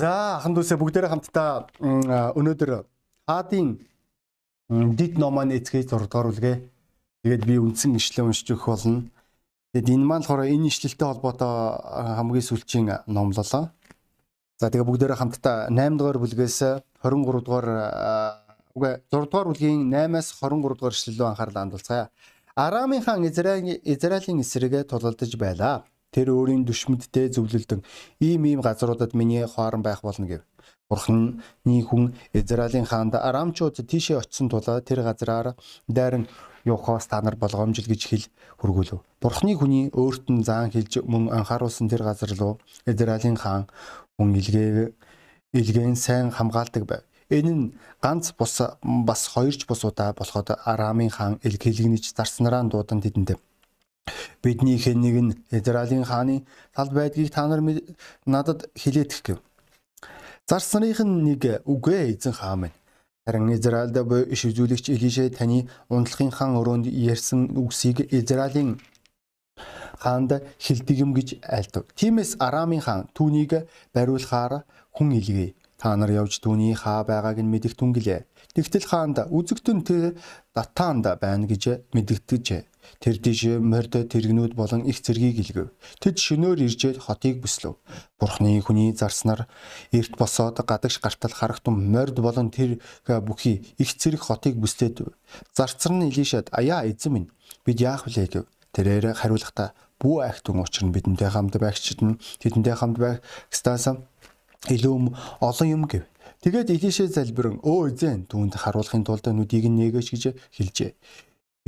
За ахын дүүсээ бүгдээрээ хамтдаа өнөөдөр хаадын дид номоо эцгээ 6 дугаар үлгээ. Тэгээд би үндсэн ишлэл уншиж өгөх болно. Тэгээд энэ маань болохоор энэ ишлэлтэй холбоотой хамгийн сүүлчийн номлолоо. За тэгээ бүгдээрээ хамтдаа 8 дугаар бүлгээс 23 дугаар үгүй 6 дугаар бүлгийн 8-аас 23 дугаар ишлэлөө анхаарал хандуулцгаая. Арамын хаан Израилийн Израилийн эсрэгээ тулалдаж байлаа. Тэр өөрийн дүшмэдтэй зөвлөлдөн ийм ийм газруудад миний хоорон байх болно гэв. Бурхны хүн Израилийн хаанд Арамчууд тийшээ очисон тулаа тэр газраар дайран явахаас та нар болгоомжил гэж хэл хөргүүлв. Бурхны хүний өөрт нь заан хэлж мөн анхааруулсан тэр газар руу Израилийн хаан хүн илгээ илгээн сайн хамгаалдаг байв. Энэ нь ганц бус бас хоёрч бус удаа болоход Арамын хаан илгэлгнэж зарснараа дуудан тэдэнд Бидний хэнийг нь Израилийн хааны талд байдгийг та нар надад хилээдэх гэв. Зарсных нь нэг үгүй эзэн хаан минь. Харин Израильд буй иш үзүүлэгч Илишэ таны унтлахын хаан өрөөнд ярьсан үгсийг Израилийн хаанд хилдэг юм гэж айлтав. Тиймээс Арамын хаан түүнийг бариулахаар хүн илгээе. Та нар явж түүний хаа байгааг нь мэдэх түнгэлээ. Тэгтэл хаанд үзэгтэн тэр датаанд байна гэж мэдэгдэжээ. Тэр тийш морд тэргнүүд болон их зэргийг илгэв. Тэд шөнөөр иржээд хотыг бүслөв. Бурхны хүний зарснаар эрт босоод гадагш гартал харагтун морд болон тэр бүхий их зэрэг хотыг бүслээд зарцар нь Илишад аяа эзэн минь бид яах вүлээ гэв. Тэрээр хариулахдаа бүү айхтун учир нь бидэнтэй хамт байгчид нь тэдэнтэй хамт байх стасан илүү олон юм гэв. Тэгээд Илишэ залбирэн өө эзэн түүнд харуулахын тулд нүдийг нь нээгэж гэж хэлжээ.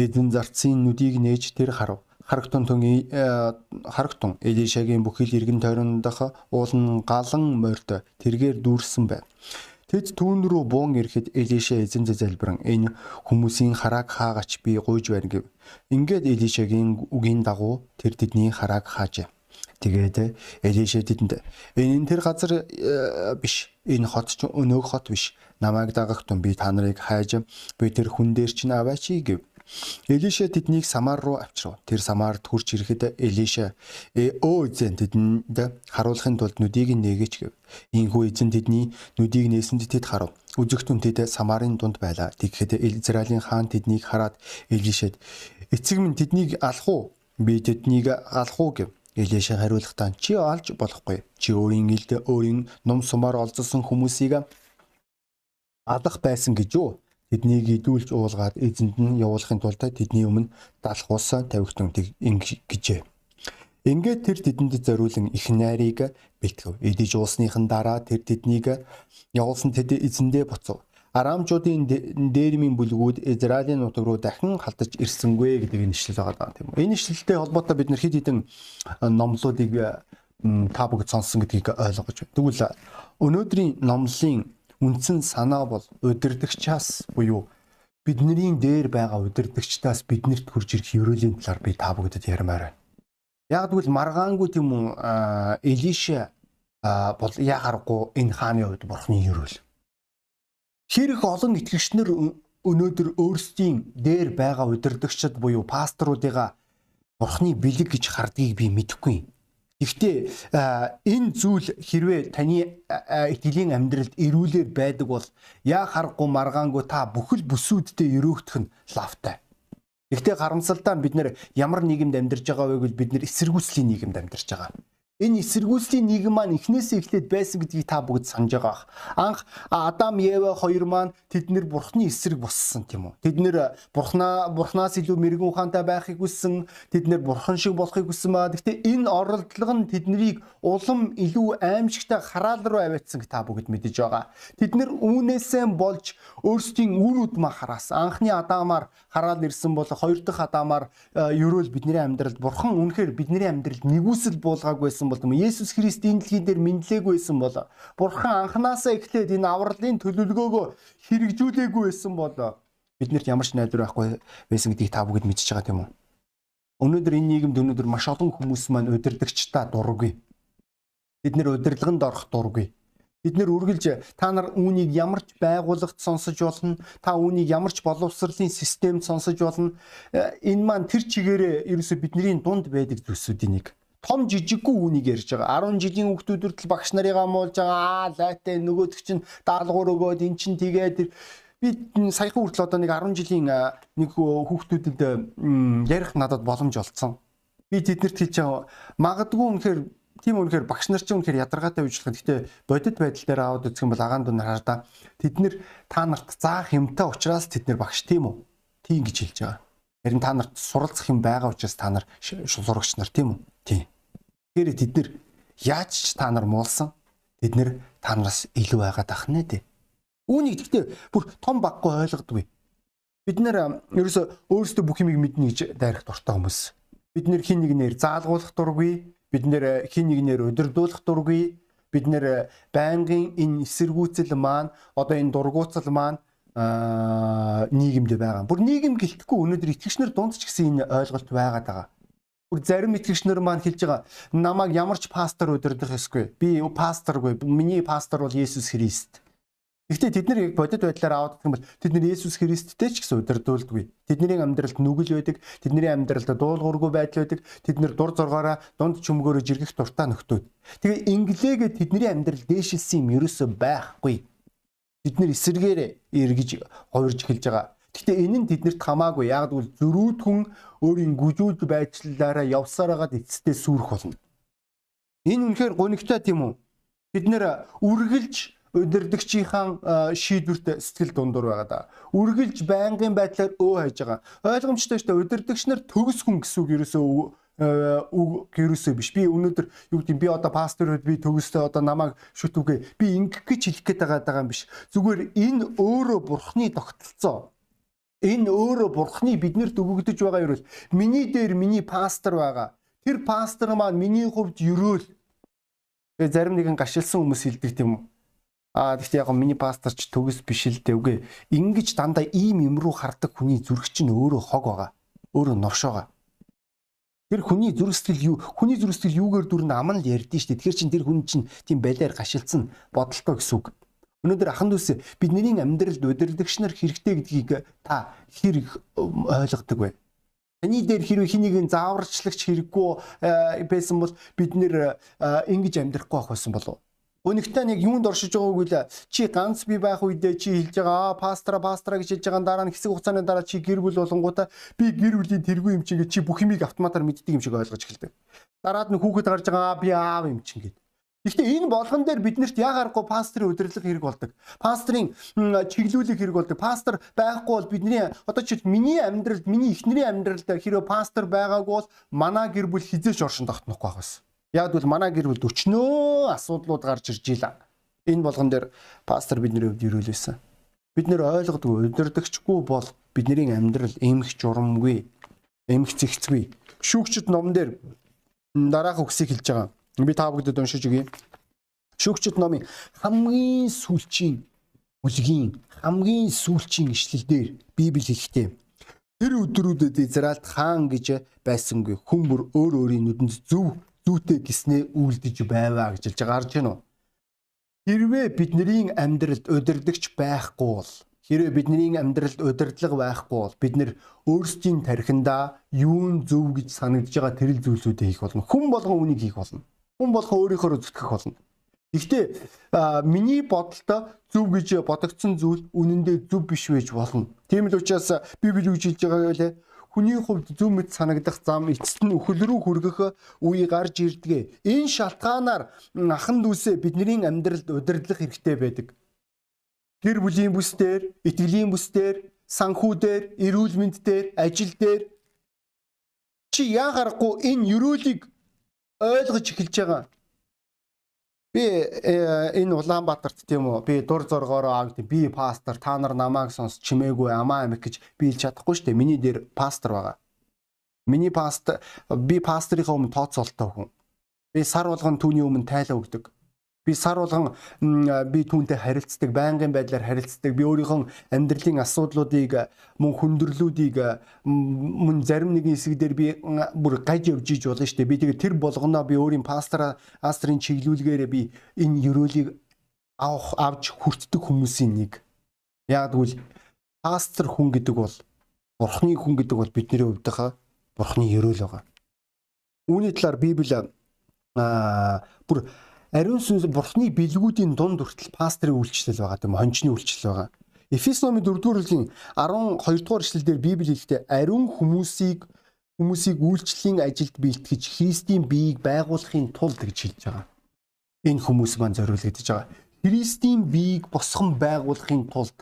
Эзэн зарцын нүдийг нээж тэр харав. Харагтун тун э, харагтун Элишагийн бүхэл иргэн тойрондох уулан галан морьд тэргээр дүүрсэн байв. Тэд түүн рүү буун ирэхэд Элиша эзэн залбиран энэ хүмүүсийн харааг хаагач би гуйж байна гэв. Ингээд Элишагийн үгийн дагуу тэр тэдний харааг хаажээ. Тэгээд Элиша тэдэнд энэ тэр газар э, биш. Энэ хот ч өнөөх хот биш. Намайг дагах тун би та нарыг хайж би тэр хүн дээр чинь аваач гэв. Элиша тэднийг Самар руу авчрав. Тэр Самарт хурч ирэхэд Элиша өө эзэн тэдэнд харуулахын тулд нүдийг нээгэж гэв. Ийхүү эзэн тэдний нүдийг нээсэнд тэд харав. Үзэгтэн тэд Самарын дунд байлаа. Тэгэхэд Израилийн хаан тэднийг хараад Элишад эцэг минь тэднийг алах уу? Би тэднийг алах уу гэв. Элиша хариулахдаа чи олж болохгүй. Чи өөрийн илд өөрийн ном сумаар олзсон хүмүүсийг алах байсан гэж юу? Тэднийг идүүлж уулгаад эзэнд нь явуулахын тулд тэдний өмнө далах ус тавигтун гэжээ. Ингээд тэр тэдэнд зориулан их найрыг бэлтгэв. Эдэж уусныхан дараа тэр тэднийг явуулсан тэд эзэндээ буцав. Арамчуудын дээрмийн бүлгүүд Израилийн нутаг руу дахин халтаж ирсэнгүй гэдэг энэ ишлэл байгаа үү. Энэ ишлэлтэй холбоотой бид нар хэд хэдэн номлуудыг та бүгд сонссон гэдгийг ойлгож байна. Тэгвэл өнөөдрийн номлын үндсэн санаа бол удирдахчаас буюу бидний дээр байгаа удирдахчдаас биднэрт хурж ирэх ерөөлийн талаар би та бүгдэд ярмаар байна. Яг тэгвэл маргаангүй тийм үү Элиша бол яхаарахгүй энэ хааны хувьд бурхны ерөөл. Хэрэг олон итгэгчнэр өнөөдөр өөрсдийн дээр байгаа удирдахчид буюу пасторуудыгаа бурхны бэлэг гэж хардгийг би мэдэхгүй. Гэхдээ энэ зүйл хэрвээ таны итгэлийн амьдралд эрүүлэр байдаг бол яа харахгүй маргаангүй та бүхэл бүсүүддээ өрөөгдөх нь лавтай. Гэхдээ харамсалтай нь бид нэр ямар нийгэмд амьдарч байгаа вэ гэвэл бид нэр эсэргүүцлийн нийгэмд амьдарч байгаа. Энэ эсэргүүцлийн нийгэм маань эхнээсээ эхлээд байсан гэдгийг та бүгд санаж байгаа. Анх Адам, Ева хоёр маань тэднэр бурхны эсрэг боссон тийм үү? Тэднэр бурхнаа бурхнаас илүү мэрэгэн ухаантай байхыг хүссэн, тэднэр бурхан шиг болохыг хүссэн ба. Гэхдээ энэ оролдлого нь тэднийг улам илүү аимшигтай хараал руу аваадсан та бүгд мэдэж байгаа. Тэднэр үүнээсээ болж өөрсдийн үр үдмэ хараас анхны Адамаар хараал ирсэн бол хоёр дахь Адамаар ерөөл бидний амьдралд бурхан үнэхээр бидний амьдралд нэгүсэл буулгаагүй байсан бол Есүс Христ энэ дэлхийд дээр мэдлээгүй байсан бол Бурхан анханасаа эхлээд энэ авралын төлөвлөгөөгөө хэрэгжүүлээгүй байсан бол биднэрт ямар ч найдвар байхгүй байсан гэдгийг та бүгд мэдчихэж байгаа тийм үү? Өнөөдөр энэ нийгэмд өнөөдөр маш олон хүмүүс маань удирдахчдаа дургүй. Бид нэр удирдлаганд орох дургүй. Бид нэр үргэлж та нар үүнийг ямар ч байгууллагт сонсож болно. Та үүнийг ямар ч боловсролын системд сонсож болно. Энэ маань тэр чигээрээ ерөөсө бидний дунд байдаг зүйлсүүдийн нэг том жижиггүй үнийг ярьж байгаа. 10 жилийн хүүхдүүдүүд л багш нарыгаа муулж байгаа. Аа лайтай нөгөөдөг чинь даалгавар өгөөд эн чин тэгээд би саяхан хүртэл одоо нэг 10 жилийн нэг хүүхдүүдэд ярих надад боломж олцсон. Би тэднэрт хэлж байгаа магадгүй үнэхээр тийм үнэхээр багш нар чинь үнэхээр ядаргаатай үйлчлэх. Гэхдээ бодит байдал дээр аваад үзэх юм бол агаан дун хардаа тэд нэр та нарт заах юмтай учраас тэд нэр багш тийм үү? Тийм гэж хэлж байгаа. Харин та нарт суралцах юм байгаа учраас та нар сурагч нар тийм үү? Тийм. Тэгэхээр тэд нэр яаж ч та нар муулсан тэд нэр та нараас илүү байгаад ах нэ тий. Үүнийг гэхдээ бүр том баггүй ойлгодгүй. Бид нэр ерөөсө өөрсдөө бүх юмыг мэднэ гэж дайрах дуртай хүмүүс. Бид нэр хин нэгнээр заалгуулах дургүй, бид нэр хин нэгнээр удирдуулах дургүй, бид нэр байнгын энэ эсэргүүцэл маань одоо энэ дургуутсал маань аа нийгэмд байгаа. Бүр нийгэм гэлтэхгүй өнөөдөр итгэгчнэр дунд ч гэсэн энэ ойлголт байгаад байгаа. Бүр зарим итгэгчнэр маань хэлж байгаа намайг ямар ч пастор удирдах ёсгүй. Би пасторгүй. Миний пастор бол Есүс Христ. Гэхдээ тэд нар бодит байдлаар аваад гэх юм бол тэд нар Есүс Христтэй ч гэсэн удирдуулдаггүй. Тэдний амьдралд нүгэл байдаг, тэдний амьдралд дуулуургүй байдал байдаг. Тэд нар дур зоргоороо дунд чөмгөөрөө жиргэх дуртай нөхдүүд. Тэгээ инглээгээ тэдний амьдрал дээшилсэн юм ерөөсөө байхгүй бид нэр эсэргээр эргэж хувирж эхэлж байгаа. Гэхдээ энэ нь тэднэрт хамаагүй. Яг л зөрүүдхэн өөрийн гүжүүд байдлаараа явсаар хагаад эцэстээ сүрэх болно. Энэ үнэхээр гонигтай тийм үү? Бид нэр үргэлж удирдахчийнхаа шийдвэрт сэтгэл дундуур байгаа да. Үргэлж байнгын байдлаар өө хайж байгаа. Ойлгомжтой шүү дээ. Удирдагч нар төгс хүн гэсэн үг ерөөсөө үг гэрүүсээ биш. Би өнөөдөр юу гэдэг би одоо пасторууд би төгсдөө одоо намайг шүтүүгээ би ингэх гэж хэлэх гээд байгаа юм биш. Зүгээр энэ өөрөө бурхны тогтолцоо. Энэ өөрөө бурхны биднэрт өгөгдөж байгаа вэ? Миний дээр миний пастор байгаа. Тэр пастор маань миний хувьд ерөөл. Тэгээ зарим нэгэн гашилсан хүмүүс хэлдэг тийм үү? Аа гэхдээ яг миний пастор ч төгс биш л үгүй. Ингиж дандаа ийм юм руу хардаг хүний зүрх чинь өөрөө хог байгаа. Өөрөө новшоогоо. Тэр хүний зүрх сэтгэл юу хүний зүрх сэтгэл юугаар дүрн ам нь л ярьдэн шүү дээ. Тэгэхээр чин тэр хүн чинь тийм байлаар гашилцсан бодолтой гэсэн үг. Өнөөдөр ахын дүүс бидний амьдралд удирдагч нар хэрэгтэй гэдгийг та хэрэг ойлгодог вэ? Таны дээр хэрвээ хэнийг зааварчлагч хэрэггүй э, байсан бол бид нэр э, ингэж амьдрахгүй байх байсан болов Өнөгтэй нэг юунд оршиж байгаагүй л чи ганц би байх үедээ чи хэлж байгаа пастра пастра гэж хэлж байгаа дараа нь хэсэг хугацааны дараа чи гэр бүл болонгуудаа би гэр бүлийн тэргүй юм чинь чи бүх юмыг автоматар мэддэг юм шиг ойлгож эхэлдэг. Дараад нь хүүхэд гарч байгаа би аав юм чинь гэдэг. Гэхдээ энэ болгон дээр биднэрт яг аргагүй пастрын удирдлага хэрэг болдог. Пастрын чиглүүлэг хэрэг болдог. Пастор байхгүй бол бидний одоо чи миний амьдралд миний эхнэрийн амьдралд хэрвээ пастор байгаагүй бол манай гэр бүл хизээч оршин тогтнохгүй байх байсан. Яг бол манай гэр бүл өчнөө асуудлууд гарч ирж ийла. Энэ болгон дээр пастор бидний хувьд ирүүлсэн. Бид нэр ойлгодгүй өдөрдөгчгүй бол бидний амьдрал эмх журамгүй, эмх зэгцгүй. Шүүгчд номон дээр дараах үгсийг хэлж байгаа. Би та бүгдэд уншиж өгье. Шүүгчд номын хамгийн сүүлчийн бүлгийн хамгийн сүүлчийн ишлэл дээр Библи хэлэхдээ тэр өдрүүдэд Израильд хаан гэж байсангүй хүн бүр өөр өөрийн нүдэнд зөв зүйтэй гиснээ үйлдэж байваа гэж хэлж байгаа байна уу? Хэрвээ бидний амьдралд удирдахч байхгүй бол хэрвээ бидний амьдралд удирдлага байхгүй бол бид нэр өөрсдийн тархиндаа юун зөв гэж санагдж байгаа тэрэл зүйлсүүдээ хийх болно. Хүн болгон үнийг хийх болно. Хүн болгон өөрийнхөө зүтгэх болно. Гэхдээ миний бодолтой зөв гэж бодогдсон зүйл үнэндээ зөв биш байж болно. Тийм л учраас Библи үгж хэлж байгаа байлаа хүний хувьд зөв мэд санагдах зам эцэст нь өхөл рүү хүргэх үе гарч ирдэг. Энэ шалтгаанаар ахан дүүсээ бидний амьдралд удирдлах хэрэгтэй байдаг. Гэр бүлийн бүс дээр, итгэлийн бүс дээр, санхүү дээр, эрүүл мэнд дээр, ажил дээр чи яа гарахгүй энэ ерөөлийг ойлгож эхэлж байгаа. Би э, энэ Улаанбаатарт тийм үү би дур зоргоороо аа гэдэг би пастор та нар намайг сонс чимээгүй амаа амик гэж би хэлж чадахгүй шүү дээ. Миний дээр пастор байгаа. Миний пастор би пасторынхаа өмнө тооцоолтой хүн. Би сар болгон түүний өмнө тайлаа өгдөг. Би сар болгон би түүнтэй харилцдаг, байнгын байдлаар харилцдаг. Би өөрийнхөө амьдралын асуудлуудыг мөн хүндрэлүүдийг мөн зарим нэгэн хэсэг дээр би бүр гаж явж иж болно шүү дээ. Би тэгээ тэр болгоноо би өөрийн пастор астрын чиглүүлгээрээ би энэ ёроолыг авах авч хүртдэг хүмүүсийн нэг. Яг тэгвэл пастор хүн гэдэг бол бурхны хүн гэдэг бол бидний хувьд хаа бурхны ёроол байгаа. Үүний талаар Библи аа бүр ариун сүнс бурхны бэлгүүдийн дунд хүртэл пастрын үйлчлэл байгаа тийм хончны үйлчлэл байгаа. Эфес номын 4-р бүлгийн 12-р эшлэлдэр Библи хэлэхдээ ариун хүмүүсийг хүмүүсийг үйлчлэлийн ажилд бэлтгэж Христийн биеийг байгуулахын тулд гэж хэлж байгаа. Энэ хүмүүс маань зориулагдж байгаа. Христийн биеийг босгон байгуулахын тулд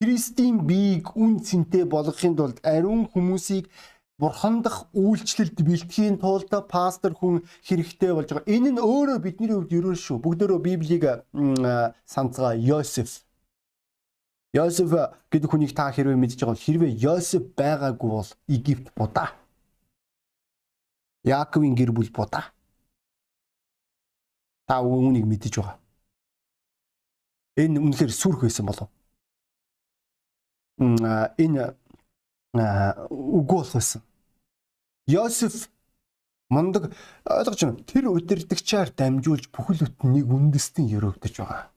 Христийн биеийг үн цэнтэй болгохын тулд ариун хүмүүсийг бурхандах үйлчлэлд бэлтгэхийн тулд пастор хүн хэрэгтэй болж байгаа. Энэ нь өөрөө бидний хувьд ерөө шүү. Бүгдөө Библийг санацгаа Йосеф. Йосеф гэдэг хүнийг та хэрвээ мэдж байгаа бол хэрвээ Йосеф байгаагүй бол Египт будаа. Яаковын гэр бүл будаа. Та үүнийг мэдэж байгаа. Энэ үнэхээр сүрх байсан болов. Энэ үгүй болох байсан. Йосеф мундаг ойлгож байна. Тэр удирдагчаар дамжуулж бүхэл бүтнийг үндэстэн өрөвдөж байгаа.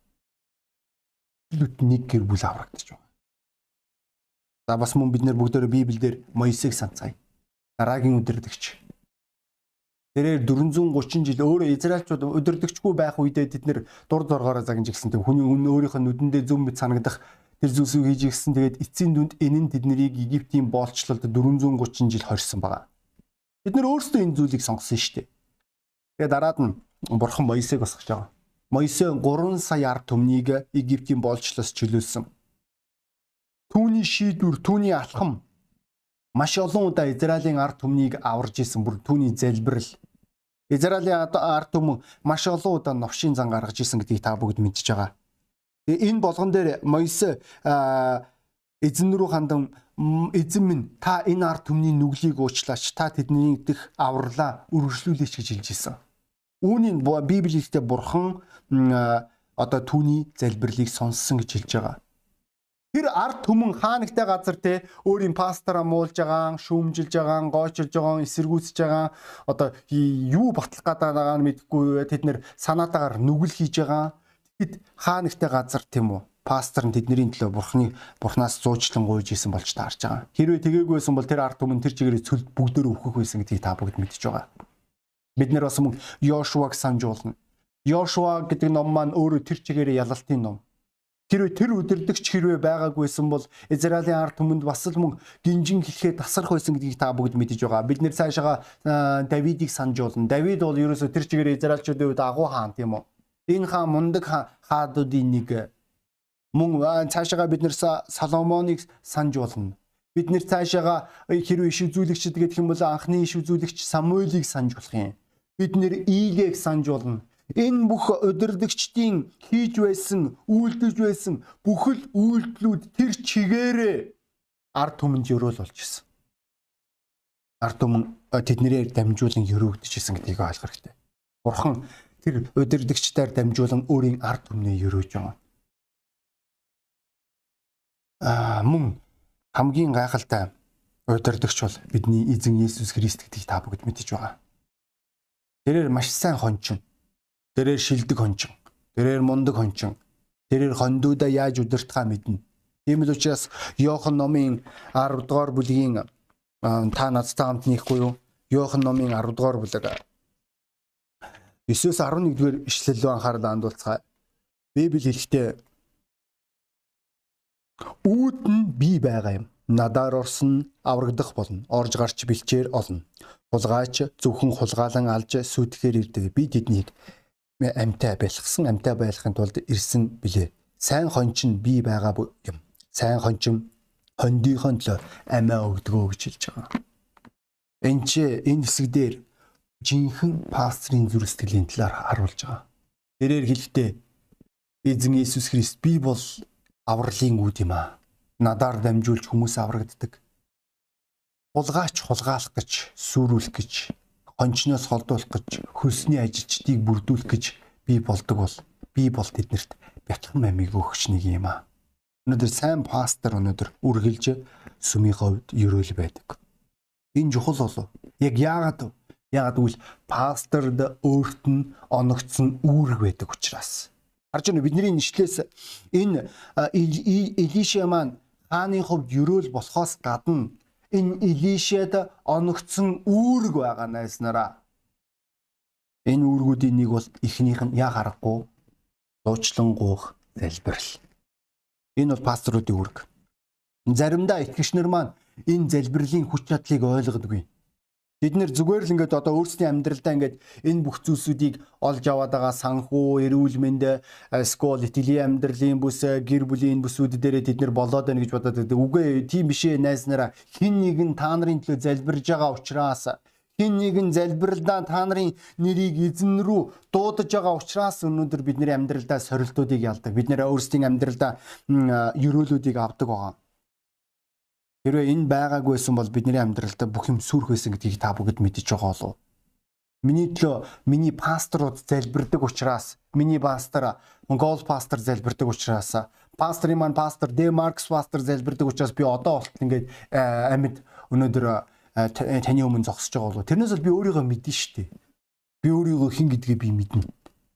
Бүхэл бүтнийг гэр бүл аврагдаж байгаа. За бас мөн бид нэр бүгдөө Библиэлд Моисег санацгаая. Дараагийн удирдагч. Тэрээр 430 жил өөрөө Израильчууд удирдагчгүй байх үедээ тэд нэр дур доргоороо загнаж гисэн. Хүний өмнө өөрийнх нь нүдэндээ зүм мэд санагдах тэр зүйлсийг хийж гисэн. Тэгээд эцсийн дүнд энэ нь тэднийг Египтийн боолчлолд 430 жил хорьсон байгаа. Бид нөр өөрсдөө энэ зүйлийг сонгосон шүү дээ. Тэгээ дараад нь бурхан Моисег босгож байгаа. Моисе 3 сая ард түмнийг Египтийн болжлоос чөлөөлсөн. Түүний шийдвэр, түүний алхам маш олон удаа Израилийн ард түмнийг аварж исэн бүр түүний залбирал. Израилийн ард түмэн маш олон удаа новшийн зан гаргаж исэн гэдгийг та бүгд мэдж байгаа. Энэ болгон дээр Моисе эзэн рүү хандан эзэн минь та энэ ард түмний нүглийг уучлаач та тэдний дэх авралаа үргэлжлүүлээч гэж хэлж исэн. Үүнийг Библиэдээ бурхан одоо түүний залбирлыг сонссон гэж хэлж байгаа. Тэр ард түмэн хаанагтай газар те өөрийн пастораа муулж байгаа, шүүмжилж байгаа, гойчилж байгаа, эсэргүүцэж байгаа. Одоо юу батлах гэдэг байгаа нь мэдэхгүй тэд нэр санаатаагаар нүгэл хийж байгаа. Тэгэд хаанагтай газар тийм үү? Пастор нь тэдний төлөө бурхны бурхнаас зуучлан гуйж исэн болж таарж байгаа. Хэрвээ байсан бол тэр ард түмэн тэр чигээрээ цөлд бүгдөө өөхөх байсан гэдгийг та бүгд мэдж байгаа. Бид нэр бас мөн Йошуаг санджуулна. Йошуа гэдэг ном маань өөрөө тэр чигээрээ ялалтын ном. Хэрвээ тэр өдөрдөгч хэрвээ байгаагүйсэн бол Израилийн ард түмэнд бас л мөн гинжин хэлхээ тасрах байсан гэдгийг та бүгд мэдэж байгаа. Бид нэр цаашаа Давидыг санджуулна. Давид бол ерөөсө тэр чигээрээ Израильчүүдийн үед агуу хаан тийм үү? Энэ хаан мундаг хаадуудын нэг мөн цаашаага бид нэр Соломоныг санаж болно. Бид нэр цаашаага хэрвээ иш үзүүлэгчд гэдэг юм бол анхны иш үзүүлэгч Самуэлийг санаж болох юм. Бид нэр Игийг санаж болно. Энэ бүх удирдгчдийн хийж байсан, үйлдэж байсан бүхэл үйлдэлүүд тэр чигээрээ ард түмэнд өрөөл болж исэн. Ард түмэн тэднэрээр дамжуулан өрөөгдөж исэн гэдгийг ойлгох хэрэгтэй. Бурхан тэр удирдгчдаар дамжуулан өөрийн ард түмнээ өрөөж байгаа мөн хамгийн гайхалтай удирдахч бол бидний эзэн Есүс Христ гэдгийг та бүгд мэдэж байгаа. Тэрээр маш сайн хончин. Тэрээр шилдэг хончин. Тэрээр мундаг хончин. Тэрээр хондуудаа яаж удирдахаа мэднэ. Тийм л учраас Иохан номын 10 дугаар бүлгийн та надтай хамт нэхгүй юу? Иохан номын 10 дугаар бүлэг 9-с 11 дугаар ишлэл анхаарал хандуулцгаая. Библи хэлэхдээ Үүд нь би байгаа юм. Надаар орсон аврагдах болно. Орж гарч бэлчээр олно. Хулгайч зөвхөн хулгаалan алж сүтгэхээр ирдэг. Би тэднийг амьтаа байлгсан амьтаа байлгахын тулд ирсэн билээ. Сайн хонч нь би байгаа юм. Сайн хончин хондийнхоо төлөө амиа өгдгөө гэж хэлж байгаа. Энд чи энэ хэсэг дээр жинхэнэ пастрын зүрх сэтгэлийн талаар харуулж байгаа. Тэрээр хэлэхдээ эзэн Иесус Христ би бол авралын үүд юм аа. Надаар дамжуулж хүмүүс аврагддаг. Хулгаач хулгаалах гэж, сүрүүлэх гэж, хончноос холдуулах гэж, хөлсний ажилчдыг бүрдүүлэх гэж би болдог бол би бол тэднэрт бяцхан амийг өгч нэг юм аа. Өнөөдөр сайн пастор өнөөдөр үргэлж сүмийнхөө хувьд ерөөл байдаг. Энэ чухал болов. Яг яагаад вэ? Яагаад гэвэл пасторд өөрт нь оногдсон үүрэг байдаг учраас. Харж байна бидний нэшлээс энэ Илишя маань хааны хувьд ерөөл болохоос гадна энэ Илишяд оногдсон үүрэг байгаа найснараа Энэ үүргүүдийн нэг бол эхнийх нь яа харахгүй дуучлан гуух залбирал. Энэ бол пасторуудын үүрэг. Заримдаа итгэгчнэр маань энэ залбирлын хүч чадлыг ойлгодоггүй. Бид нэр зүгээр л ингээд одоо өөрсдийн амьдралдаа ингээд энэ бүх зүйлсүүдийг олж аваад байгаа санхүү, эрүүл мэнд, скол, итгэлийн амьдралын бүс, гэр бүлийн бүсүүд дээрээ бид нэр болоод байна гэж бодоод байдаг. Үгүй тийм биш ээ найз нараа. Хин нэгэн та нарын төлөө залбирж байгаа учраас хин нэгэн залбиралдаа та нарын нэрийг эзэн рүү дуудаж байгаа учраас өнөөдөр бидний амьдралдаа сорилтуудыг ялдаг. Бид нэр өөрсдийн амьдралдаа ерөөлүүдийг авдаг байгаа. Хэрвээ энэ байгаагүйсэн бол бидний амьдралдаа бүх юм сүрх байсан гэдгийг та бүгд мэдэж байгаа болов. Миний төлөө миний пасторууд залбирдаг учраас миний пастор Монгол пастор залбирдаг учраас пасторын маань пастор Д Маркс пастор залбирдаг учраас би одоо болтол ингээд э, амьд өнөөдөр э, таны өмнө зогсож байгаа болов. Тэрнээс бол би өөрийгөө шүү дээ. Би өөрийгөө хэн гэдгийг би мэднэ.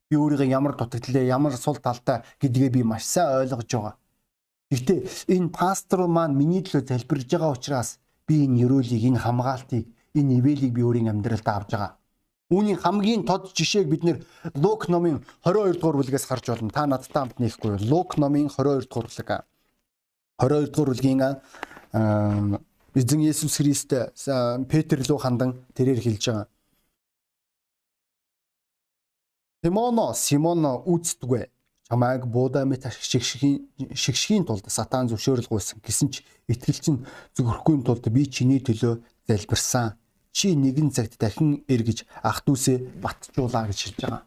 Би өөрийгөө ямар дутагдлаа, ямар сул талтай гэдгээ би маш сайн ойлгож байгаа. Гэхдээ энэ пастор маань миний төлөө залбирж байгаа учраас би энэ ерөөлийг, энэ хамгаалтыг, энэ ивэлийг би өөрийн амьдралд авж байгаа. Үүний хамгийн тод жишээг бид нэр Лук номын 22 дугаар бүлгээс харж болно. Та надтай хамт нэхгүй. Лук номын 22 дугаар бүлэг. 22 дугаар бүлгийн эзэн Есүс Христ Петр рүү хандан тэрээр хэлж байгаа. Симоно, Симоно үздэгвэ чамайг буудаа мэт шигшгийн шигшгийн тулд сатан зөвшөөрөл гуйсан гэсэн ч итгэл чинь зөвхөрхгүй тулд би чиний төлөө залбирсан чи нэгэн цагт дахин эргэж ах дүүсээ батжуулаа гэж хэлж байгаа.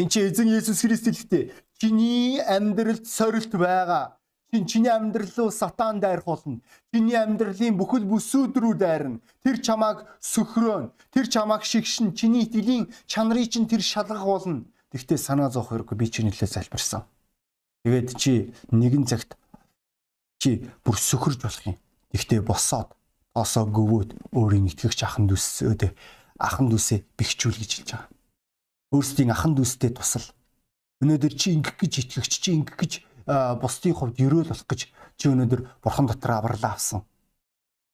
Энд чи эзэн Есүс Христ хэлэхдээ чиний амьдралд сорилт байгаа. Чин чиний амьдрал руу сатан дайрах болно. Чиний амьдралын бүхэл бүсүүд рүү дайрна. Тэр чамааг сөхрөөн. Тэр чамааг шигшин. Чиний итгэлийн чанарыг чинь тэр шалгах болно Тэгтээ санаа зовх хэрэггүй би чиний төлөө залбирсан. Тэгээд чи нэгэн цагт чи бүр сөхөрж болох юм. Тэгтээ босоод тоосоо гөвөөд өөрийн итгэгч ахын дүүсөөд ахын дүүсээ бэхжүүл гэж хэлж байгаа. Өөрсдийн ахын дүүстэй тусал. Өнөөдөр чи ингэх гэж итгэгч чи ингэх гэж бусдын хувьд өрөөл болох гэж чи өнөөдөр бурхан дотор авралаа авсан.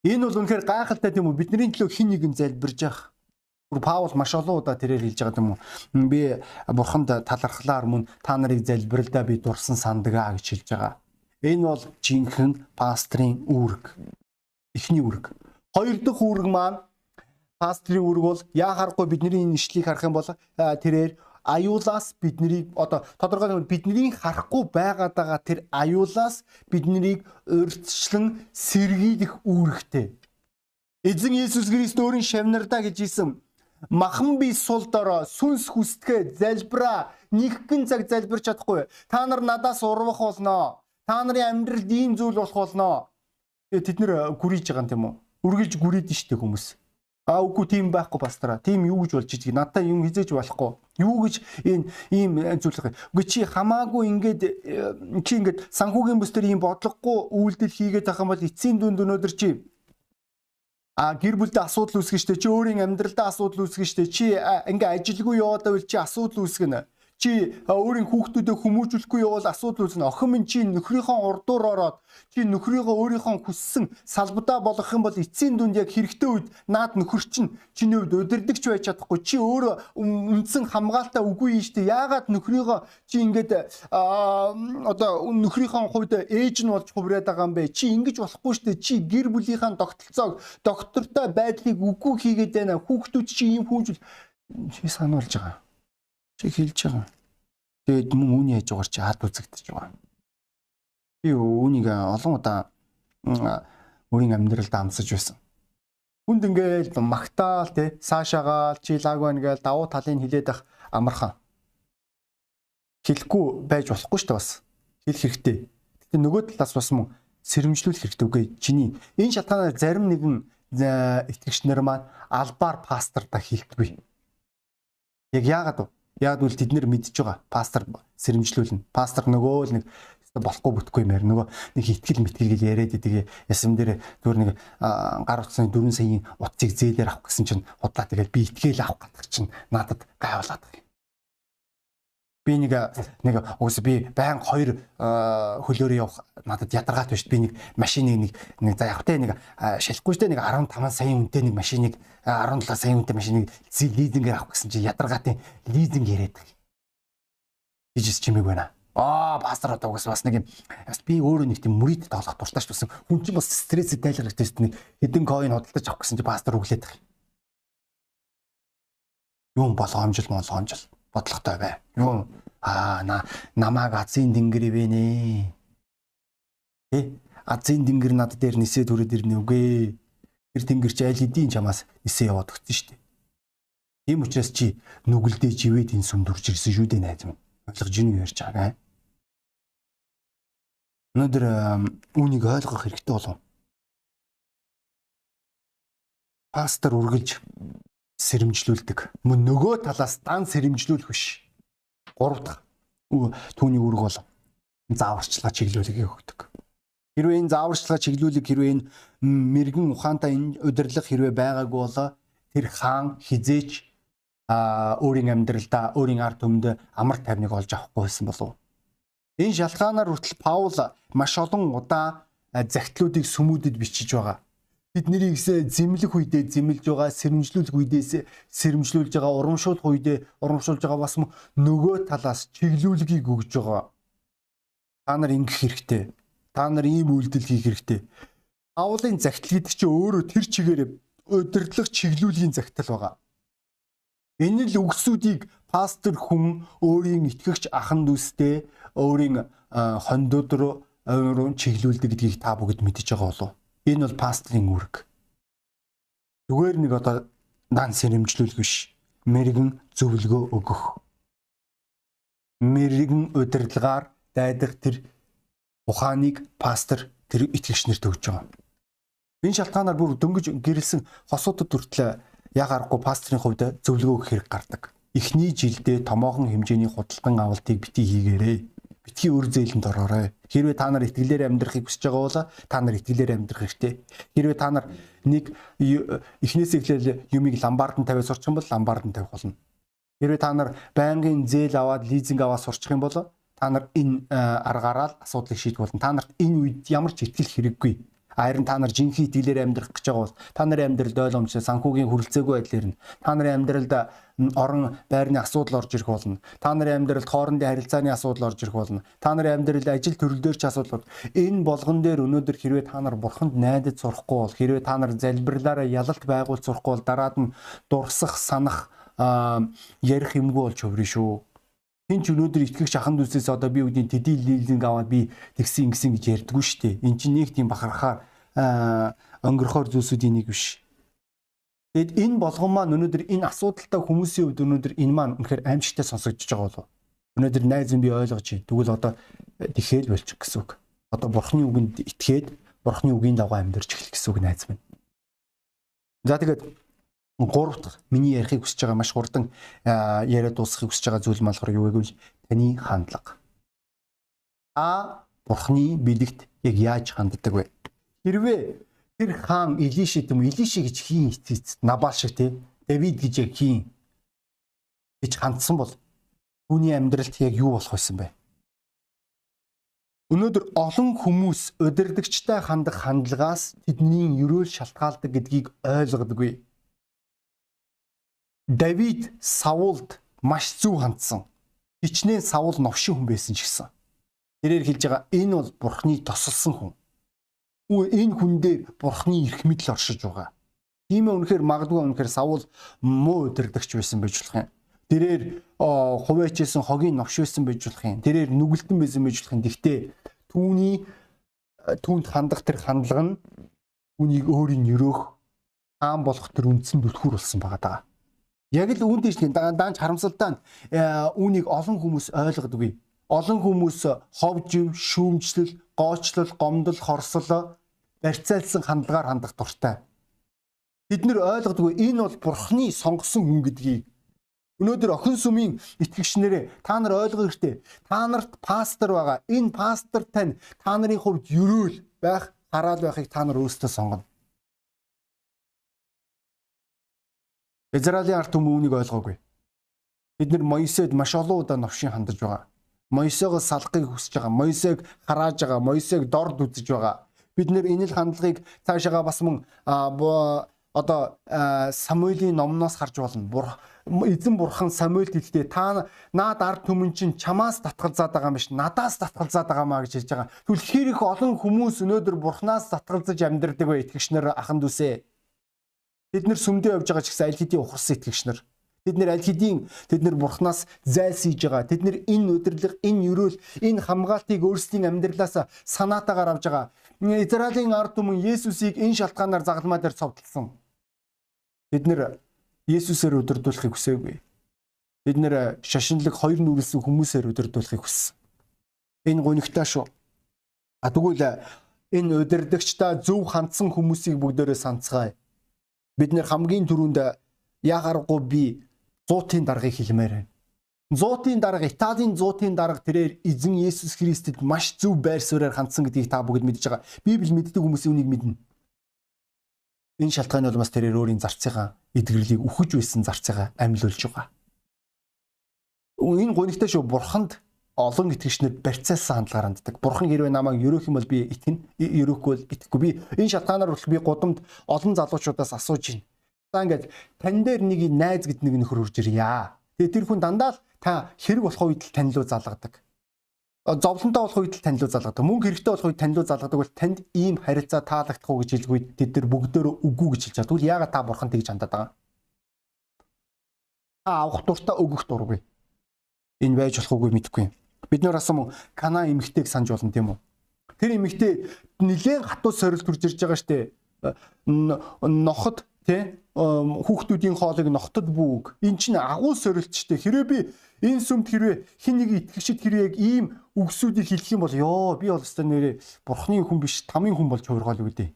Энэ бол үнэхээр гайхалтай тийм үү? Бидний төлөө хин нэгэн залбирж явах Паул маш олон удаа тэрээр хэлж байгаа юм уу? Би бурханд талархлаар мөн та нарыг залбиралдаа би дурсан сандгаа гэж хэлж байгаа. Энэ бол жинхэнэ пастрын үүрэг. Эхний үүрэг. Хоёр дахь үүрэг маань пастрын үүрэг бол яа харахгүй бидний энэ ишлийг харах юм бол тэрээр аюулаас биднийг одоо тодорхойлбол бидний харахгүй байгаад байгаа тэр аюулаас биднийг урьдчилан сэргийлэх үүрэгтэй. Эзэн Иесус Христ өөрийн шавнардаа гэж хэлсэн махан би сул дорой сүнс хүсдэгэ залбираа нэгхэн цаг залбирч чадахгүй та нар надаас урвах болно та нарын амьдралд ийм зүйл болох болно тэд нэр гүрийж байгаа юм тийм үү үргэлж гүрийдэн штэ хүмүүс А үгүй тийм байхгүй пастора. Тийм юу гэж болж идэх. Надаа юм хизээж болохгүй. Юу гэж энэ ийм зүйл байгаа. Үгүй чи хамаагүй ингээд э, чи ингээд санхүүгийн бүс төр ийм бодлогогүй үйлдэл хийгээд байгаа юм бол эцсийн дүнд өнөөдөр чи а гэр бүлдээ асуудал үүсгэн штэ чи өөрийн амьдралдаа асуудал үүсгэн штэ чи ингээ ажилгүй яваад байвал чи асуудал үүсгэнэ чи өөрийн хүүхдүүдэд хүмүүжүүлэхгүй явал асуудал үүснэ. Охин минь чи нөхрийнхөө урдуур ороод чи нөхрийгөө өөрийнхөө хүссэн салбадаа болгох юм бол эцсийн дүнд яг хэрэгтэй үед наад нөхөр чинь чиний хувьд удирдахч байж чадахгүй. Чи өөрөө үндсэн хамгаалалтаа үгүй юм штэ. Яагаад нөхрийгөө чи ингээд одоо нөхрийнхөө хувьд ээж нь болж хувраад байгаа юм бэ? Чи ингэж болохгүй штэ. Чи гэр бүлийнхаа тогтолцоог доктортой байдлыг үгүй хийгээд байна. Хүүхдүүд чи ийм хүүжүүл чи сануулж байгаа чи хэлж байгаа. Тэгээд мөн үүний байгаа чи хад үзэгдэж байгаа. Би үүнийг олон удаа өөрийн амьдралд амсаж байсан. Хүнд ингээл магтаал те саашаагаал чи лаг байна гээл давуу талыг хилээд ах амархан. Хэлэхгүй байж болохгүй шүү дээ бас. Хэлэх хэрэгтэй. Гэтэ нөгөө талаас бас мөн сэрэмжлүүлэх хэрэгтэй үгүй. Чиний энэ шалтгаанаар зарим нэгэн итгэгч нар маань албаар пасторда хэлдэггүй. Яг яагаад вэ? Яг үл тэд нэр мэдж байгаа. Пастор сэрэмжлүүлнэ. Пастор нөгөө л нэг болохгүй бүтгүй юм яар. Нөгөө нэг итгэл мэтгэл гэж яриад идэг. Ясам дээр зүгээр нэг гар утсны 4 саяын утцыг зээлээр авах гэсэн чинь худлаа тэгэл би итгэл авах гэдэг чинь надад гайвуулаад байна. Би нэг нэг уус би байн хоёр хөлөөр явах надад ядаргаат биш би нэг машиныг нэг нэг за явахтай нэг шалахгүй штэ нэг 15 сая үнэтэй нэг машиныг 17 сая үнэтэй машиныг лизингээр авах гэсэн чи ядаргаатын лизинг яриад байгаа. Бижис чимээг байна. Аа пастор одоо угс бас нэг юм бас би өөрөө нэг тийм мөрид тоолох дуртай ч болсон. Хүн чинь бас стрессээ тайлах хэрэгтэй нэг хэдэн коин хөдөлж авах гэсэн чи пастор өглөөд байгаа. Юм болгоомжил болгоомжил бодлоготой бай. Юу аа намааг азийн тэнгэр ивэнэ. Тэ азийн тэнгэр над дээр нисээ түрээд ирнэ үгүй. Тэр тэнгэр чи аль хэдийн чамаас нисээ яваад өгсөн шүү дээ. Тийм учраас чи нүгэлдээ живээд энэ сүм дурж ирсэн шүү дээ найз минь. Ойлгож ийн ярьж байгаа. Өнөөдөр үүнийг ойлгох хэрэгтэй болов. Пастор үргэлж сэрэмжлүүлдэг. Мөн нөгөө талаас дан сэрэмжлүүлэх биш. Гурав дахь түүний үүрэг бол зааварчлага чиглүүлгийг өгдөг. Хэрвээ энэ зааварчлага чиглүүлэг хэрвээ энэ мэрэгэн ухаантай энэ удирлах хэрвээ байгаагүй бол тэр хаан хизээч а өөрийн амьдралдаа өөрийн ард түмэнд амар тайвныг олж авахгүй байсан болов. Энэ шалтгаанаар хүртэл Паул маш олон удаа загтлуудыг сүмүүдэд бичиж байгаа бид нарыг зэмлэх үедээ зэмлж байгаа, сэрэмжлүүлэх үедээ сэрэмжлүүлж байгаа, урамшуулах үедээ урамшуулж байгаа бас нөгөө талаас чиглүүлгийг өгж байгаа. Та нар ингэх хэрэгтэй. Та нар ийм үйлдэл хийх хэрэгтэй. Паулын загтал гэдэг чинь өөрөө тэр чигээр удирдлах чиглүүлгийн загтал байгаа. Энэ л үгсүүдийг пастор хүн өөрийн итгэгч ахан дүүстэй өөрийн хондод руу чиглүүлдэг гэдгийг та бүгд мэдж байгаа болов уу? Энэ бол пастрын үүрэг. Зүгээр нэг одоо дан сэрэмжлүүлэх биш. Мэргэн зөвлөгөө өгөх. Мэргэн удирдлагаар дайдах тэр ухааныг пастор тэр итгэгчнэрт өгж байгаа. Энэ шалтгаанаар бүр дөнгөж гэрэлсэн хосуудад хүртэл яг аргагүй пастрын хувьд зөвлөгөө өгөх хэрэг гардаг. Эхний жилдээ томоохон хэмжээний худалдан авалтыг бити хийгээрэй битгий өр зээлэнд ороорой. Хэрвээ та нар итгэлээр амьдрахыг хүсэж байгаа бол та нар итгэлээр амьдрах хэрэгтэй. Хэрвээ та нар нэг эхнээс эхлээл юмыг ламбард нь тавиад сурчих юм бол ламбард нь тавих болно. Хэрвээ та нар байнгын зээл аваад лизинг аваад сурчих юм бол та нар энэ аргаараа л асуудлыг шийдэх болно. Та нарт энэ үед ямар ч итгэл хэрэггүй. Харин та нар жинхэнэ итгэлээр амьдрах гэж байгаа бол та нарын амьдралд ойлгомжтой санхүүгийн хүрэлцээгүй байдлаар нь та нарын амьдралд орон байрны асуудал орж ирэх болно. Та нарын амьдралд хоорондын харилцааны асуудал орж ирэх болно. Та нарын амьдралд ажил төрөлдөр ч асуудал. Энэ болгон дээр өнөөдөр хэрвээ та нар бурханд найдаж сурахгүй бол хэрвээ та нар залбирлаараа ялалт байгуул сурахгүй бол дараад нь дурсах, санах ярих юмгүй болж хувирна шүү. Тин ч өнөөдөр итгэгч ахын дүүсээс одоо би үгийн тэдий лилинг аваад би тэгсэн ингэсэн гэж ярьдгүү шүү дээ. Эн чинь нэг тийм бахархаар өнгөрөхөр зүйлсүүдийн нэг биш. Тэгэд энэ болгон маань өнөөдөр энэ асуудалтай хүмүүсийн хувьд өнөөдөр энэ маань үнэхээр аимшигтай сонсогдож байгаа болов. Өнөөдөр найз нь би ойлгож байна. Тэгвэл одоо тэхэл болчих гэсэн үг. Одоо бурхны үгэнд итгээд бурхны үгийн дагуу амьдарч эхлэх гэсэн үг найз минь. За тэгээд гурав дахь миний ярихыг хүсэж байгаа маш хурдан яриад дуусгахыг хүсэж байгаа зүйл малгар юу гэвэл таны хандлага. А бурхны бэлэгт яг яаж ханддаг вэ? Хэрвээ тэр хаан Илиши гэм Илиши гэж хийн эцэст Набал шиг тий Давид гэж яг хийн гэж хандсан бол түүний амьдралд яг юу болох байсан бэ? Өнөөдөр олон хүмүүс удирдахчтай хандах хандлагаас тэдний ерөөл шалтгаалдаг гэдгийг ойлгодоггүй Давид Саулд маш зөв хандсан. Хичнээн Саул новшин хүн байсан ч гэсэн. Тэрээр хэлж байгаа энэ бол Бурхны тосолсон хүн. Энэ хүн дээр Бурхны эрх мэдэл оршиж байгаа. Тийм ээ үнэхээр магадгүй үнэхээр Саул муу өдөрдөгч байсан байж болох юм. Тэрээр хувээчсэн хогийн новш байсан байж болох юм. Тэрээр нүгэлтэн байсан байж болох юм. Гэхдээ түүний түүнд хандах тэр хандлага нь түүнийг өөрийн өрөөх хаан болох тэр үндсэн түлхүүр болсон байгаа даа. Яг л үүнд дэжлэн даанч харамсалтай нь э, үүнийг олон хүмүүс ойлгодгүй. Олон хүмүүс ховжив, шүүмжлэл, гоочлол, гомдол, хорслол барьцаалсан хандлагаар хандах дуртай. Бид нэр ойлгодгүй энэ бол бурхны сонгосон хүн гэдгийг Өнөөдөр охин сүмийн итгэгчнэрээ та нар ойлгох хэрэгтэй. Та нарт пастор байгаа. Энэ пастор тань та нарын хувьд ерөөл байх, хараал байхыг та нар өөрсдөө сонгоно. Израилийн ард түмэн үүнийг ойлгоогүй. Бид нэр Моисед маш олон удаа новшин хандаж байгаа. Моисеогоос салахыг хүсэж байгаа. Моисег харааж байгаа. Моисег дорд үзэж байгаа. Бид нэр энэ л хандлагыг цаашаага бас мөн одоо Самуэлийн номноос харж болно. Эзэн бурхан Самуэлд хэлдэг та наад ард түмэн чинь чамаас татгалзаад байгаа юм биш надаас татгалзаад байгаа маа гэж хэлж байгаа. Тэгвэл хэр их олон хүмүүс өнөөдөр бурхнаас татгалзаж амьдрдаг вэ итгэгчнэр аханд үсэ. Бид нэр сүмдээ явж байгаа ч гэсэн аль хэдийн ухарсан итгэгчнэр. Бид нэр аль хэдийн тэд нэр бурхнаас зайлсхийж байгаа. Тэд нэр энэ өдөрлөг, энэ ерөөл, энэ хамгаалтыг өөрсдийн амьдралаас санаатаагаар авж байгаа. Израилийн ард түмэн Есүсийг энэ шалтгаанаар загалмаа дээр цовдлсон. Бид нэр Есүсээр өдөрдүүлэхийг хүсээгүй. Бид нэр шашинлаг хоёр нүрэлсэн хүмүүсээр өдөрдүүлэхийг хүссэн. Энэ гонигтай шүү. А тэгвэл энэ өдөрдөгчдөө зөв хандсан хүмүүсийг бүгдээрээ санацгаая. Бид нэр хамгийн түрүүнд яагаргүй би зуутын даргаыг хэлмээр байна. Зуутын дарга Италийн зуутын дарга тэрээр эзэн Есүс Христэд маш зөв байр суурьаар хандсан гэдгийг та бүгд мэдж байгаа. Библи мэддэг хүмүүс үнийг мэднэ. Энэ шалтгааны улмаас тэрээр өөрийн зарцыгаа эдгэрлийг үхэж байсан зарцыгаа амьлуулж байгаа. Энэ гонигтай шүү бурханд олон итгэгчнэр барьцаалсан хандлагаар ханддаг. Бурхан хэрвээ намайг ерөөх юм бол би итгэн, ерөөхгүй бол итгэхгүй. Би энэ шалтгаанаар хүртэл би гудамд олон залуучуудаас асууж байна За ингээд тань дээр нэг найз гэд нэг нөхөр үрж ирья. Тэгээ тэр хүн дандаа л та хэрэг болох үед л тань руу залгадаг. Зовлонтой болох үед л тань руу залгадаг. Мөнгө хэрэгтэй болох үед тань руу залгадаг бол танд ийм харилцаа таалагдах уу гэж хэлгүй тэд нар бүгдөө үгүй гэж хэлж байгаа. Тэгвэл яагаад та бурхан тэгж хандаад байгаа? Та авах дуртай өгөх дургүй. Энэ байж болох үгүй мэдэхгүй. Бид нөр асуу Кана эмэгтэйг санаж болно тийм үү? Тэр эмэгтэй нэлээд хатуу сорил төрж ирж байгаа штэ. Нохот тий хүүхдүүдийн хоолыг ногтод бүүг эн чинь агуу сорилтчтэй хэрвээ би энэ сүмд хэрвээ хин нэг итгэгчд хэрвээ яг ийм үгсүүдийг хэлэх юм бол ёо би бол өстой нэрээ бурхны хүн биш тамийн хүн болж хувиргаал үүдээ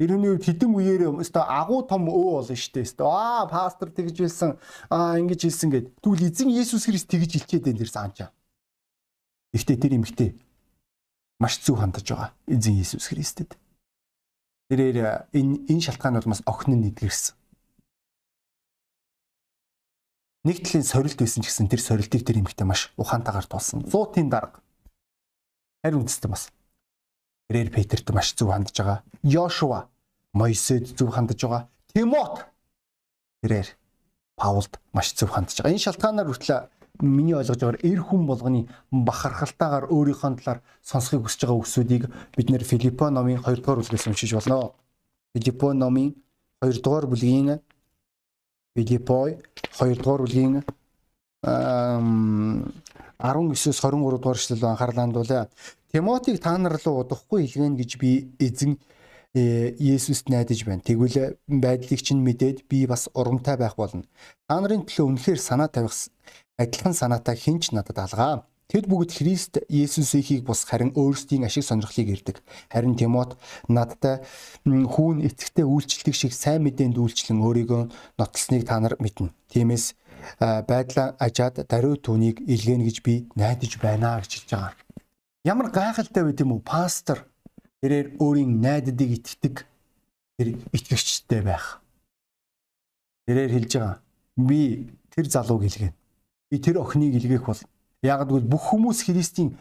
Ирүүний үед хідэн үеэр өстой агуу том өө болно штэ. Өстой аа пастор тэгж хэлсэн. Аа ингэж хэлсэн гэд тэгвэл эзэн Есүс Христ тэгж хэлчихэд энэ дэр заанчаа Гэхдээ тэр эмэгтэй маш зөв хандаж байгаа эзэн Есүс Христэд Тэрээр энэ энэ шалтгаан бол бас охин нь нэдгэрсэн. Нэг талын сорилт байсан ч гэсэн тэр сорилтыг тэр эмэгтэй маш ухаантайгаар тулсан. 100-ын дарга. Харин үндэстэй бас. Тэрээр Петерт маш зөв хандж байгаа. Йошуа Мойсед зөв хандж байгаа. Тимот тэрээр Паулд маш зөв хандж байгаа. Энэ шалтгаанаар хүртэл миний ойлгож байгаагаар эр хүн болгоны бахархалтайгаар өөрийнхөө талаар сонсхийг хүсэж байгаа үгсүүдийг бид нэр Филиппо номын 2 дугаар бүлгээс уншиж болно. Филиппо номын 2 дугаар бүлгийн Филиппо 2 дугаар бүлгийн 19-с 23 дугаар эшлэл анхаарлаа хандуулаа. Тимотиг та нар руу удахгүй илгээн гэж би эзэн э, Есүст найдаж байна. Тэгвэл байдлыг чинь мэдээд би бас урамтай байх болно. Та нарын төлөө үнэхээр санаа тавих адилхан санаатай хинч надад алгаа. Тэд бүгд Христ Есүсийнхийг бус харин өөрсдийн ашиг сонирхлыг ирдэг. Харин Тимот надтай хүүн эцэгтэй үйлчлдэг шиг сайн мэдээнд үйлчлэн өөрийгөө нотлсныг та нар мэднэ. Тиймээс байдлаа ажаад даруй түүнийг илгээнэ гэж би найдаж байна гэж хэлж байгаа. Ямар гайхалтай байд юм уу? Пастор тэрээр өөрийн найддыг итгэдэг тэр итгэгчтэй байх. Тэрээр хэлж байгаа. Би тэр залууг илгээнэ би тэр охиныг илгээх бол яг гэвэл бүх хүмүүс Христийн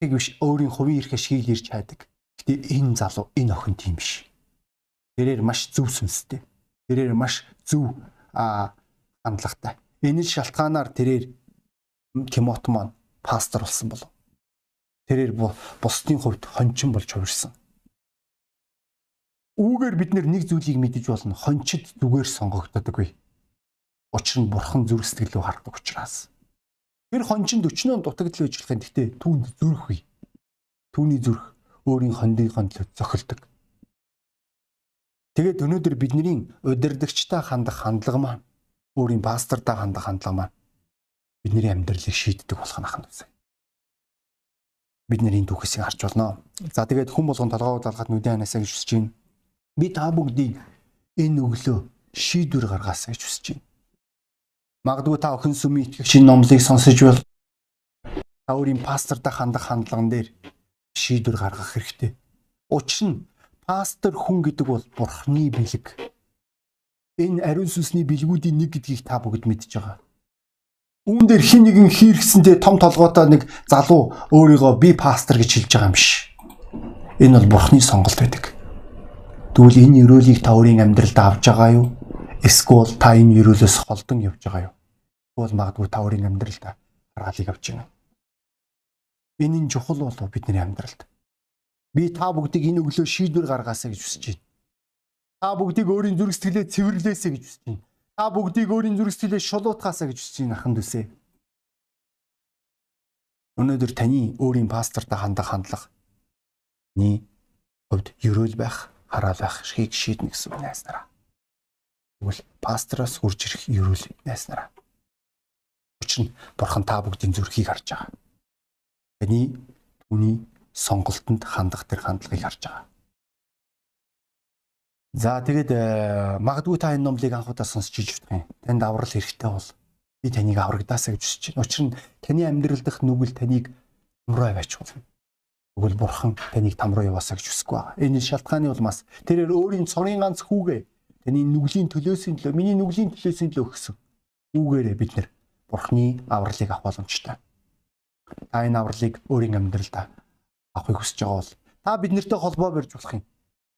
яг биш өөрийн хувийн эрх ашгийг ирж хайдаг. Гэтэ энэ залуу энэ охин тийм биш. Тэрээр маш зөв сүнстэй. Тэрээр маш зөв а хандлагатай. Энэ шалтгаанаар тэрээр Тимот маань пастор болсон болов. Тэрээр бусдын хувьд хончин болж хувирсан. Үүгээр бид нэг зүйлийг мэдэж болно. Хончид зүгээр сонгогддоггүй. Учир нь бурхан зүрх сэтгэлөө хардаг учраас. Тэр хончин 40 дутагдал байж болох юм. Гэхдээ түүнд зүрх бий. Түүний зүрх өөрийн хондынхон төлөө зохилдог. Тэгээд өнөөдөр бидний удирдахчтай хандах хандлага маань өөрийн пастортай хандах хандлага маань бидний амьдралыг шийддэг болох нь ахна үсэ. Бид нэр энэ түүхийг харж болно. За тэгээд хүн болгон толгоо удаалгаад нүдэн ханаасаа гэж хүсэж байна. Би та бүгдийг энэ өглөө шийдвэр гаргаасаа гэж хүсэж байна. Магадгүй та охин сүмийн итгэгчийн номлыг сонсож бол та өөрийн пастортай хандах хандлаган дээр шийдвэр гаргах хэрэгтэй. Учир нь пастор хүн гэдэг бол бурхны бэлэг. Энэ ариун сүнсний бэлгүүдийн нэг гэдгийг та бүгд мэдж байгаа. үүн дээр хин нэгэн хийргсэндээ том толгойтой нэг залуу өөрийгөө би пастор гэж хэлж байгаа юм биш. Энэ бол бурхны сонголт байдаг. Тэгвэл энэ өрөөлийг та өөрийн амьдралд авч байгаа юу? Эсвэл та энэ өрөөлөөс холдон явж байгаа юу? Тэгвэл магадгүй та өөрийн амьдралд гаргалыг авч байна. Энэ нь чухал болов бидний амьдралд. Би та бүгдийг энэ өглөө шийдвэр гаргаасаа гэж хүсэж байна. Та бүгдийг өөрийн зүрх сэтгэлээ цэвэрлээсэй гэж хүсэж байна. Та бүгдийг өөрийн зүрх сэтгэлээ шулуутгаасаа гэж хүсэж байна ахын дүүсээ. Өнөөдөр таны өөрийн пастортай хандах хандлага ни хувьд ерөөл байх, хараал байх шгийг шийднэ гэсэн үг найснараа. Тэгвэл пастороос хурж ирэх ерөөл найснараа. Учир нь бурхан та бүгдийн зүрхийг харж байгаа. Таны түүний сонголтонд хандах тэр хандлагыг харж байгаа. За тэгээд э, магадгүй та энэ номлыг анхудаа сонсч иж болох юм. Танд аврал хэрэгтэй бол би таныг аврагдаасаа гэж хүсэж байна. Учир нь таны амьдрал дах нүгэл таныг тамруу аваач болно. Тэгвэл бурхан таныг тамруу яваасаа гэж хүсэхгүй байгаа. Энэ шалтгааны улмаас тэрээр өөрийн цорын ганц хүүгээ таны нүглийн төлөөсийн төлөө миний нүглийн төлөөсийн төлөө өгсөн. Үүгээрээ бид нэр бурханы авралыг авах боломжтой. Та энэ авралыг өөрийн амьдралдаа авахыг хүсэж байгаа бол та биднэртэй холбоо барьж болох юм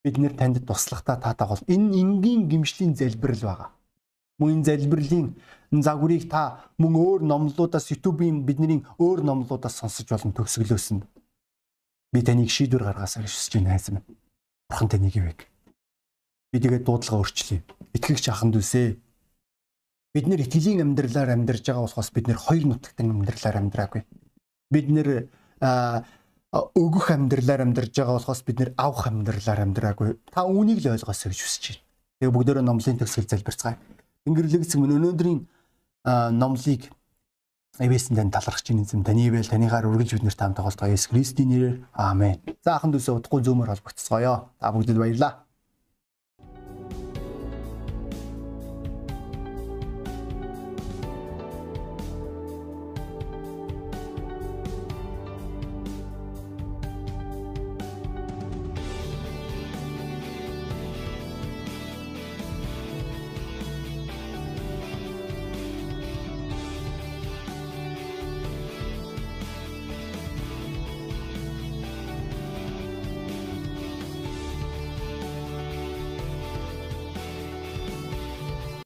бид нэр танд туслахтаа таатай бол энэ энгийн гимшлийн залбирал байгаа. Мөн энэ залбирлын загварыг та мөн өөр номлуудаас YouTube-ийн бидний өөр номлуудаас сонсож болон төгсгөлөөсөн. Би таныг шийдвэр гаргаасаа гэж хүсэж байна хайсан. Бурхан таныг ивэг. Би тэгээд дуудлага өөрчлөе. Итгэгч аханд үсэ. Бид нэр итгэлийн амьдралаар амьдарж байгаа болохоос бид нэр хоёр нутагтан амьдралаар амьдраагүй. Бид нэр өгөх амьдралаар амьдарж байгаа болохоос бид нэр авах амьдралаар амьдраагүй. Та үүнийг л ойлгосоо гэж хүсэж байна. Тэгээ бүгдөө номлын төгсгөл залбирцгаая. Тэнгэрлэгс мөн өнөөдрийн номлыг Эвэсэн тань талархаж чинь эзэм таны ивэл танийхаар үргэлж бид нарт хамт тоглолтгоо Есүс Христийн нэрээр аамен. За ахын дүүсээ удахгүй зөөмөр холбогдцгоё. Та бүгдэд баярлалаа.